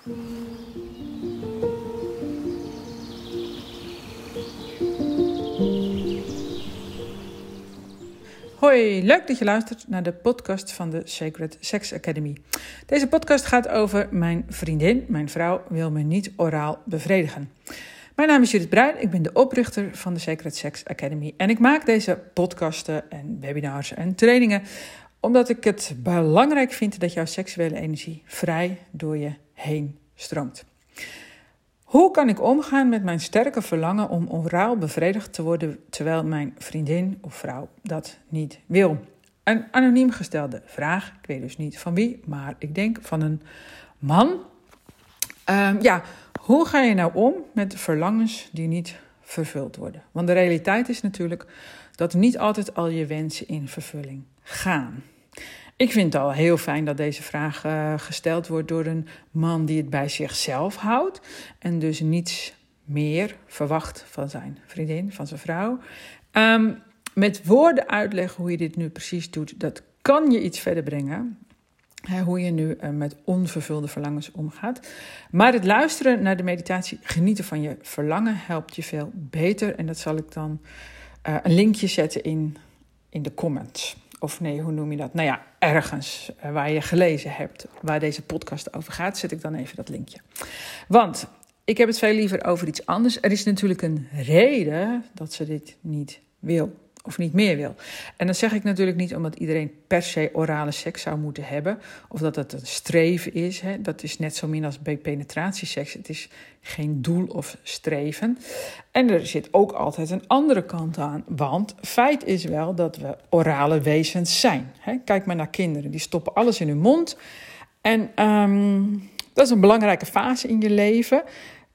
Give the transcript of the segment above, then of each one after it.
Hoi, leuk dat je luistert naar de podcast van de Sacred Sex Academy. Deze podcast gaat over mijn vriendin, mijn vrouw, wil me niet oraal bevredigen. Mijn naam is Judith Bruin, ik ben de oprichter van de Sacred Sex Academy. En ik maak deze podcasten en webinars en trainingen omdat ik het belangrijk vind dat jouw seksuele energie vrij door je heen stroomt. Hoe kan ik omgaan met mijn sterke verlangen om oraal bevredigd te worden terwijl mijn vriendin of vrouw dat niet wil? Een anoniem gestelde vraag. Ik weet dus niet van wie, maar ik denk van een man. Ehm, ja, hoe ga je nou om met verlangens die niet vervuld worden? Want de realiteit is natuurlijk dat niet altijd al je wensen in vervulling gaan. Ik vind het al heel fijn dat deze vraag uh, gesteld wordt door een man die het bij zichzelf houdt en dus niets meer verwacht van zijn vriendin, van zijn vrouw. Um, met woorden uitleggen hoe je dit nu precies doet, dat kan je iets verder brengen. hoe je nu uh, met onvervulde verlangens omgaat. Maar het luisteren naar de meditatie, genieten van je verlangen, helpt je veel beter. En dat zal ik dan uh, een linkje zetten in, in de comments. Of nee, hoe noem je dat? Nou ja, ergens uh, waar je gelezen hebt waar deze podcast over gaat, zet ik dan even dat linkje. Want ik heb het veel liever over iets anders. Er is natuurlijk een reden dat ze dit niet wil of niet meer wil. En dan zeg ik natuurlijk niet omdat iedereen per se orale seks zou moeten hebben, of dat het een streven is. Hè. Dat is net zo min als bij penetratieseks. Het is geen doel of streven. En er zit ook altijd een andere kant aan, want feit is wel dat we orale wezens zijn. Hè. Kijk maar naar kinderen, die stoppen alles in hun mond. En um, dat is een belangrijke fase in je leven.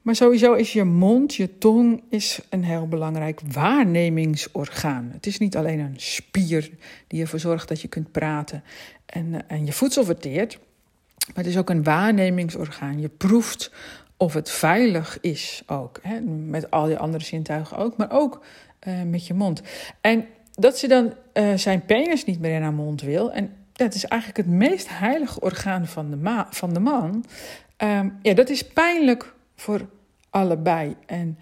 Maar sowieso is je mond, je tong, is een heel belangrijk waarnemingsorgaan. Het is niet alleen een spier die ervoor zorgt dat je kunt praten en, eh, en je voedsel verteert. Maar het is ook een waarnemingsorgaan. Je proeft of het veilig is ook. Hè? Met al je andere zintuigen ook, maar ook uh, met je mond. En dat ze dan uh, zijn penis niet meer in haar mond wil. En dat is eigenlijk het meest heilige orgaan van de, van de man. Um, ja, dat is pijnlijk voor allebei. En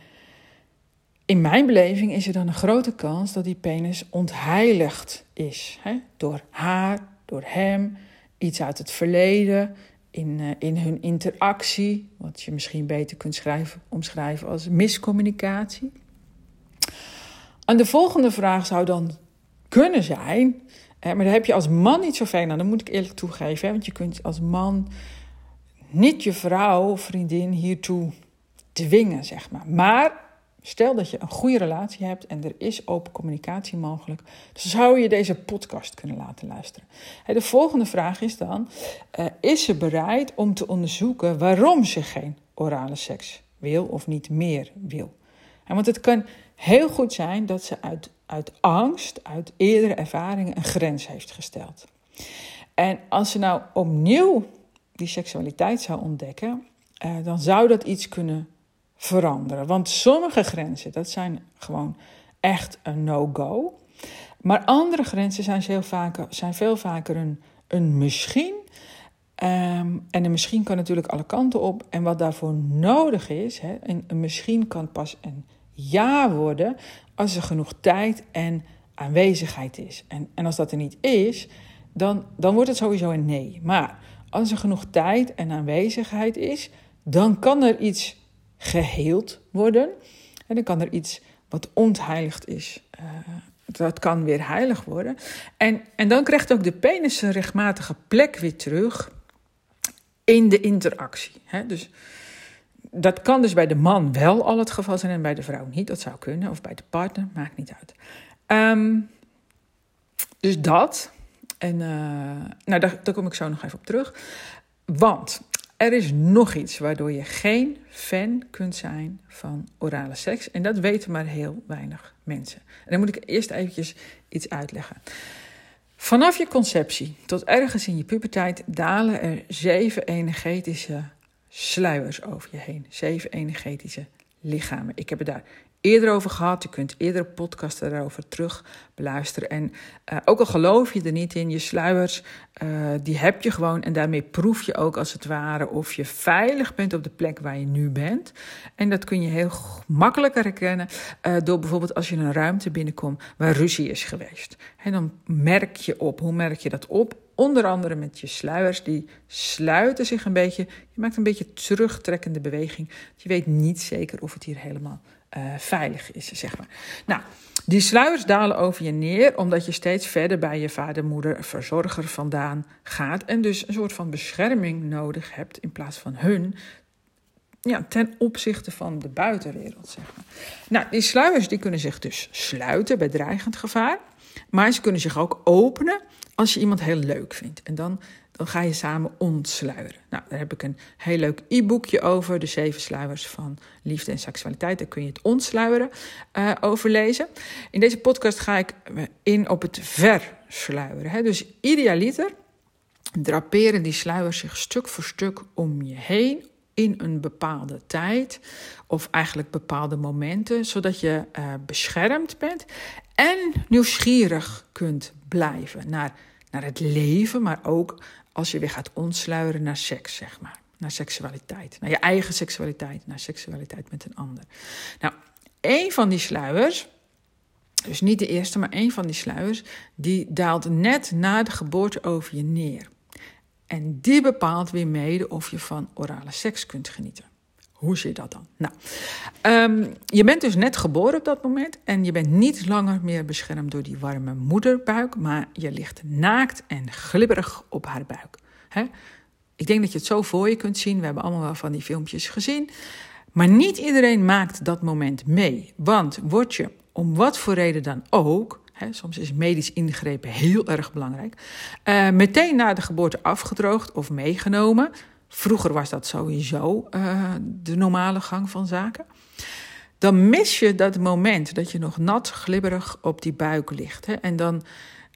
in mijn beleving is er dan een grote kans dat die penis ontheiligd is. Hè? Door haar, door hem, iets uit het verleden, in, uh, in hun interactie, wat je misschien beter kunt schrijven, omschrijven als miscommunicatie. En de volgende vraag zou dan kunnen zijn, hè, maar daar heb je als man niet zoveel aan, dat moet ik eerlijk toegeven, want je kunt als man niet je vrouw, vriendin hiertoe dwingen, zeg maar. Maar stel dat je een goede relatie hebt en er is open communicatie mogelijk, dan zou je deze podcast kunnen laten luisteren. De volgende vraag is dan: uh, is ze bereid om te onderzoeken waarom ze geen orale seks wil of niet meer wil? Want het kan heel goed zijn dat ze uit, uit angst, uit eerdere ervaringen, een grens heeft gesteld. En als ze nou opnieuw die seksualiteit zou ontdekken, uh, dan zou dat iets kunnen veranderen. Want sommige grenzen, dat zijn gewoon echt een no-go. Maar andere grenzen zijn, veel vaker, zijn veel vaker een, een misschien. Um, en een misschien kan natuurlijk alle kanten op. En wat daarvoor nodig is, hè, een, een misschien kan pas een ja worden als er genoeg tijd en aanwezigheid is. En, en als dat er niet is, dan, dan wordt het sowieso een nee. Maar als er genoeg tijd en aanwezigheid is, dan kan er iets geheeld worden. En dan kan er iets wat ontheiligd is, uh, dat kan weer heilig worden. En, en dan krijgt ook de penis een rechtmatige plek weer terug in de interactie. Hè? Dus dat kan dus bij de man wel al het geval zijn en bij de vrouw niet. Dat zou kunnen, of bij de partner, maakt niet uit. Um, dus dat. En uh, nou, daar, daar kom ik zo nog even op terug. Want er is nog iets waardoor je geen fan kunt zijn van orale seks. En dat weten maar heel weinig mensen. En dan moet ik eerst eventjes iets uitleggen. Vanaf je conceptie tot ergens in je puberteit dalen er zeven energetische sluiers over je heen. Zeven energetische lichamen. Ik heb het daar eerder over gehad. Je kunt eerdere podcasten daarover terug beluisteren. En uh, ook al geloof je er niet in, je sluiers, uh, die heb je gewoon. En daarmee proef je ook als het ware of je veilig bent op de plek waar je nu bent. En dat kun je heel makkelijk herkennen uh, door bijvoorbeeld als je een ruimte binnenkomt waar ruzie is geweest. En dan merk je op. Hoe merk je dat op? Onder andere met je sluiers, die sluiten zich een beetje. Je maakt een beetje terugtrekkende beweging. Je weet niet zeker of het hier helemaal uh, veilig is, zeg maar. Nou, die sluiers dalen over je neer omdat je steeds verder bij je vader, moeder, verzorger vandaan gaat. En dus een soort van bescherming nodig hebt in plaats van hun. Ja, ten opzichte van de buitenwereld, zeg maar. Nou, die sluiers die kunnen zich dus sluiten bij dreigend gevaar. Maar ze kunnen zich ook openen als je iemand heel leuk vindt. En dan, dan ga je samen ontsluieren. Nou, daar heb ik een heel leuk e-boekje over. De zeven sluiers van liefde en seksualiteit. Daar kun je het ontsluieren uh, over lezen. In deze podcast ga ik in op het versluieren. Hè. Dus idealiter draperen die sluiers zich stuk voor stuk om je heen in een bepaalde tijd of eigenlijk bepaalde momenten, zodat je uh, beschermd bent en nieuwsgierig kunt blijven naar, naar het leven, maar ook als je weer gaat ontsluieren naar seks, zeg maar. Naar seksualiteit, naar je eigen seksualiteit, naar seksualiteit met een ander. Nou, een van die sluiers, dus niet de eerste, maar een van die sluiers, die daalt net na de geboorte over je neer. En die bepaalt weer mede of je van orale seks kunt genieten. Hoe zit dat dan? Nou, um, je bent dus net geboren op dat moment en je bent niet langer meer beschermd door die warme moederbuik, maar je ligt naakt en glibberig op haar buik. Ik denk dat je het zo voor je kunt zien. We hebben allemaal wel van die filmpjes gezien. Maar niet iedereen maakt dat moment mee. Want word je, om wat voor reden dan ook, soms is medisch ingrepen heel erg belangrijk. Uh, meteen na de geboorte afgedroogd of meegenomen. Vroeger was dat sowieso uh, de normale gang van zaken. Dan mis je dat moment dat je nog nat, glibberig op die buik ligt. Hè? En dan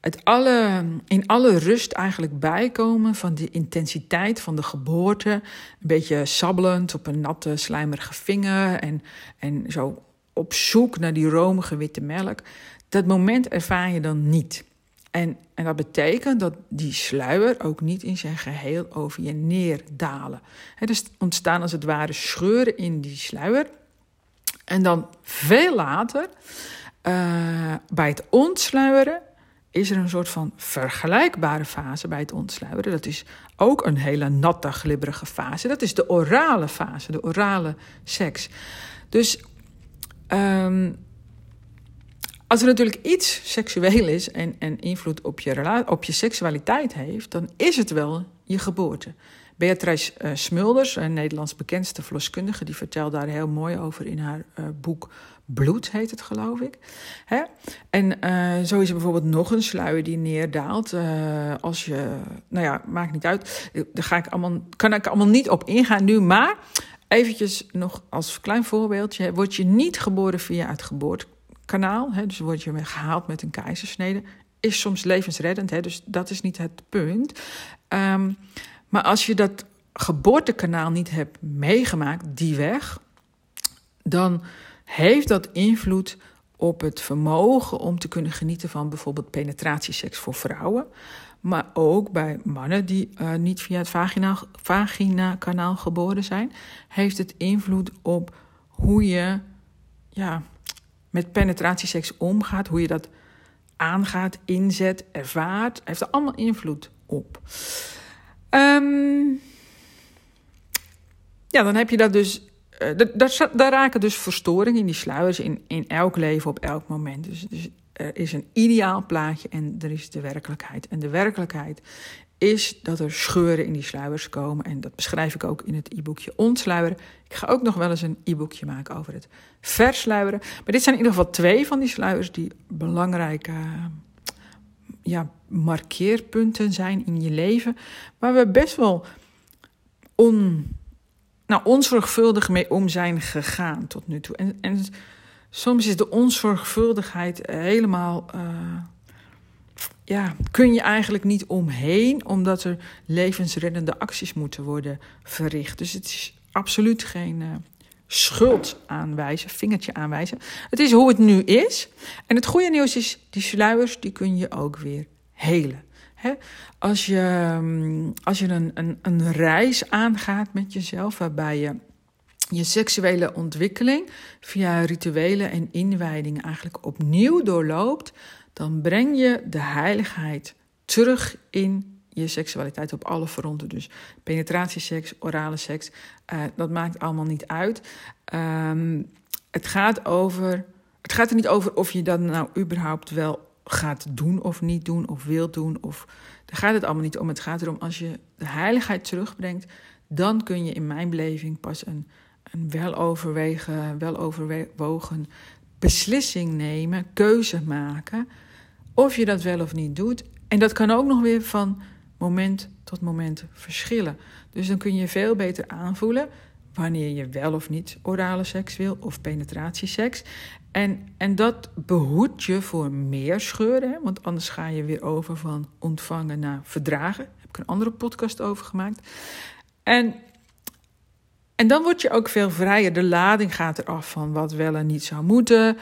het alle, in alle rust eigenlijk bijkomen van die intensiteit van de geboorte. Een beetje sabbelend op een natte, slijmerige vinger. En, en zo op zoek naar die romige witte melk. Dat moment ervaar je dan niet. En, en dat betekent dat die sluier ook niet in zijn geheel over je neerdalen. Dus ontstaan als het ware scheuren in die sluier. En dan veel later, uh, bij het ontsluieren, is er een soort van vergelijkbare fase bij het ontsluieren. Dat is ook een hele natte, glibberige fase. Dat is de orale fase, de orale seks. Dus um, als er natuurlijk iets seksueel is en, en invloed op je, op je seksualiteit heeft, dan is het wel je geboorte. Beatrice uh, Smulders, een Nederlands bekendste verloskundige, die vertelt daar heel mooi over in haar uh, boek Bloed, heet het geloof ik. Hè? En uh, zo is er bijvoorbeeld nog een sluier die neerdaalt. als je, nou ja, maakt niet uit. Daar ga ik allemaal, kan ik allemaal niet op ingaan nu, maar eventjes nog als klein voorbeeldje. Word je niet geboren via het geboorte kanaal, hè, dus word je gehaald met een keizersnede, is soms levensreddend. Hè, dus dat is niet het punt. Um, maar als je dat geboortekanaal niet hebt meegemaakt, die weg, dan heeft dat invloed op het vermogen om te kunnen genieten van bijvoorbeeld penetratieseks voor vrouwen. Maar ook bij mannen die uh, niet via het vagina, vagina-kanaal geboren zijn, heeft het invloed op hoe je ja, met penetratieseks omgaat, hoe je dat aangaat, inzet, ervaart, heeft er allemaal invloed op. Um, ja, dan heb je dat dus. Uh, daar, daar, raken dus verstoringen in die sluiers in, in elk leven op elk moment. Dus, dus er is een ideaal plaatje en er is de werkelijkheid. En de werkelijkheid is dat er scheuren in die sluiers komen. En dat beschrijf ik ook in het e-boekje Ontsluieren. Ik ga ook nog wel eens een e-boekje maken over het versluieren. Maar dit zijn in ieder geval twee van die sluiers die belangrijke ja, markeerpunten zijn in je leven. Waar we best wel on, nou, onzorgvuldig mee om zijn gegaan tot nu toe. En, en soms is de onzorgvuldigheid helemaal. Uh, ja, kun je eigenlijk niet omheen, omdat er levensreddende acties moeten worden verricht. Dus het is absoluut geen, uh, schuld aanwijzen, vingertje aanwijzen. Het is hoe het nu is. En het goede nieuws is, die sluiers die kun je ook weer helen. als je, mm, als je een, een, een reis aangaat met jezelf, waarbij je je seksuele ontwikkeling via rituelen en inwijdingen eigenlijk opnieuw doorloopt, dan breng je de heiligheid terug in je seksualiteit op alle fronten. Dus penetratieseks, orale seks, uh, dat maakt allemaal niet uit. Um, het gaat over. Het gaat er niet over of je dat nou überhaupt wel gaat doen of niet doen of wilt doen. Of, daar gaat het allemaal niet om. Het gaat erom als je de heiligheid terugbrengt, dan kun je in mijn beleving pas een, een weloverwegen, weloverwogen beslissing nemen, keuze maken. Of je dat wel of niet doet. En dat kan ook nog weer van moment tot moment verschillen. Dus dan kun je veel beter aanvoelen wanneer je wel of niet orale seks wil of penetratieseks. En, en dat behoedt je voor meer scheuren, want anders ga je weer over van ontvangen naar verdragen. Daar heb ik een andere podcast over gemaakt. En, en dan word je ook veel vrijer. De lading gaat eraf van wat wel en niet zou moeten,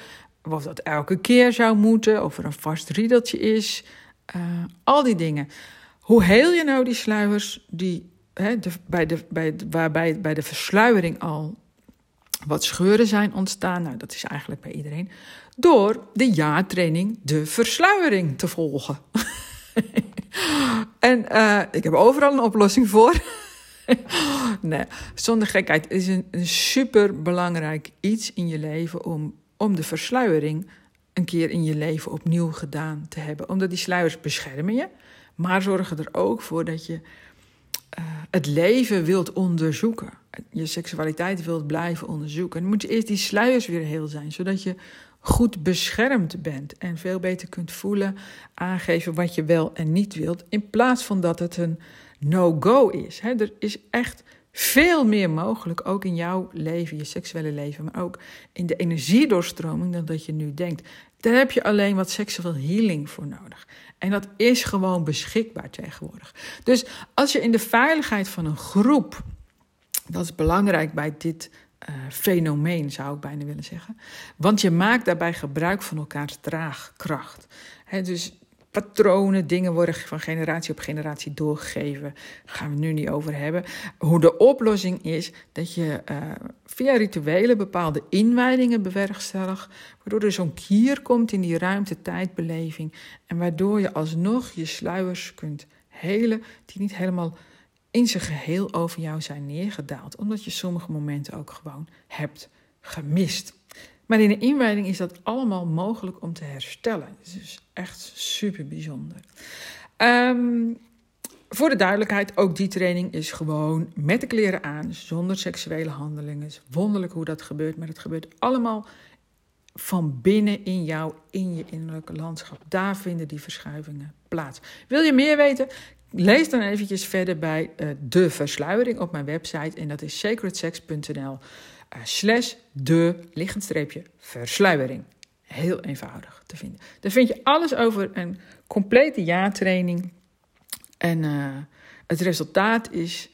of dat elke keer zou moeten, of er een vast riedeltje is. Uh, al die dingen. Hoe heel je nou die sluiers die hè, bij de, bij, waarbij bij de versluiering al wat scheuren zijn ontstaan? Nou, dat is eigenlijk bij iedereen. Door de jaartraining de versluiering te volgen. en uh, ik heb overal een oplossing voor. nee, zonder gekheid. Het is een, een super belangrijk iets in je leven om, om de versluiering een keer in je leven opnieuw gedaan te hebben. Omdat die sluiers beschermen je, maar zorgen er ook voor dat je uh, het leven wilt onderzoeken. Je seksualiteit wilt blijven onderzoeken. Dan moet je eerst die sluiers weer heel zijn, zodat je goed beschermd bent en veel beter kunt voelen, aangeven wat je wel en niet wilt, in plaats van dat het een no-go is. er is echt veel meer mogelijk, ook in jouw leven, je seksuele leven, maar ook in de energiedoorstroming dan dat je nu denkt. Daar heb je alleen wat seksueel healing voor nodig. En dat is gewoon beschikbaar tegenwoordig. Dus als je in de veiligheid van een groep, dat is belangrijk bij dit uh, fenomeen, zou ik bijna willen zeggen. Want je maakt daarbij gebruik van elkaars draagkracht. He, dus patronen, dingen worden van generatie op generatie doorgegeven. Daar gaan we nu niet over hebben. Hoe de oplossing is dat je uh, via rituelen bepaalde inwijdingen bewerkstelligt, waardoor er zo'n kier komt in die ruimte-tijdbeleving en waardoor je alsnog je sluiers kunt helen die niet helemaal in zijn geheel over jou zijn neergedaald, omdat je sommige momenten ook gewoon hebt gemist. Maar in de inwijding is dat allemaal mogelijk om te herstellen. Het is echt super bijzonder. Ehm, voor de duidelijkheid, ook die training is gewoon met de kleren aan, zonder seksuele handelingen. Wonderlijk hoe dat gebeurt, maar het gebeurt allemaal van binnen in jou, in je innerlijke landschap. Daar vinden die verschuivingen plaats. Wil je meer weten? Lees dan eventjes verder bij uh, de versluiering op mijn website en dat is sacredsex.nl. Eh, slash de lichtstreepje versluiering. Heel eenvoudig te vinden. Daar vind je alles over een complete jaartraining. En uh, het resultaat is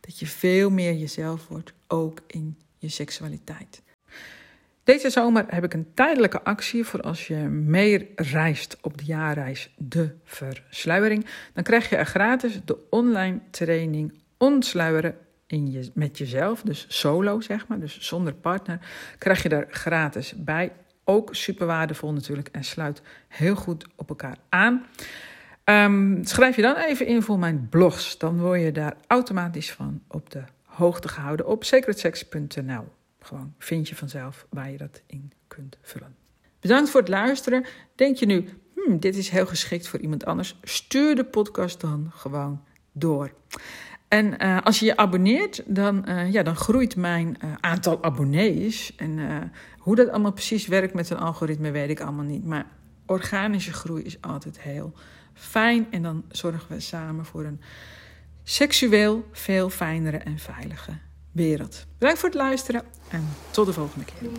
dat je veel meer jezelf wordt, ook in je seksualiteit. Deze zomer heb ik een tijdelijke actie voor als je meer reist op de jaarreis De Versluiering. Dan krijg je er gratis de online training Ontsluieren in je, met jezelf, dus solo zeg maar, dus zonder partner, krijg je daar gratis bij. Ook super waardevol natuurlijk en sluit heel goed op elkaar aan. Um, schrijf je dan even in voor mijn blogs, dan word je daar automatisch van op de hoogte gehouden op secretsex.nl. Gewoon vind je vanzelf waar je dat in kunt vullen. Bedankt voor het luisteren. Denk je nu, hmm, dit is heel geschikt voor iemand anders? Stuur de podcast dan gewoon door. En uh, als je je abonneert, dan, uh, ja, dan groeit mijn uh, aantal abonnees. En hoe dat allemaal precies werkt met een algoritme, weet ik allemaal niet. Maar organische groei is altijd heel fijn. En dan zorgen we samen voor een seksueel veel fijnere en veilige wereld. Bedankt voor het luisteren en tot de volgende keer.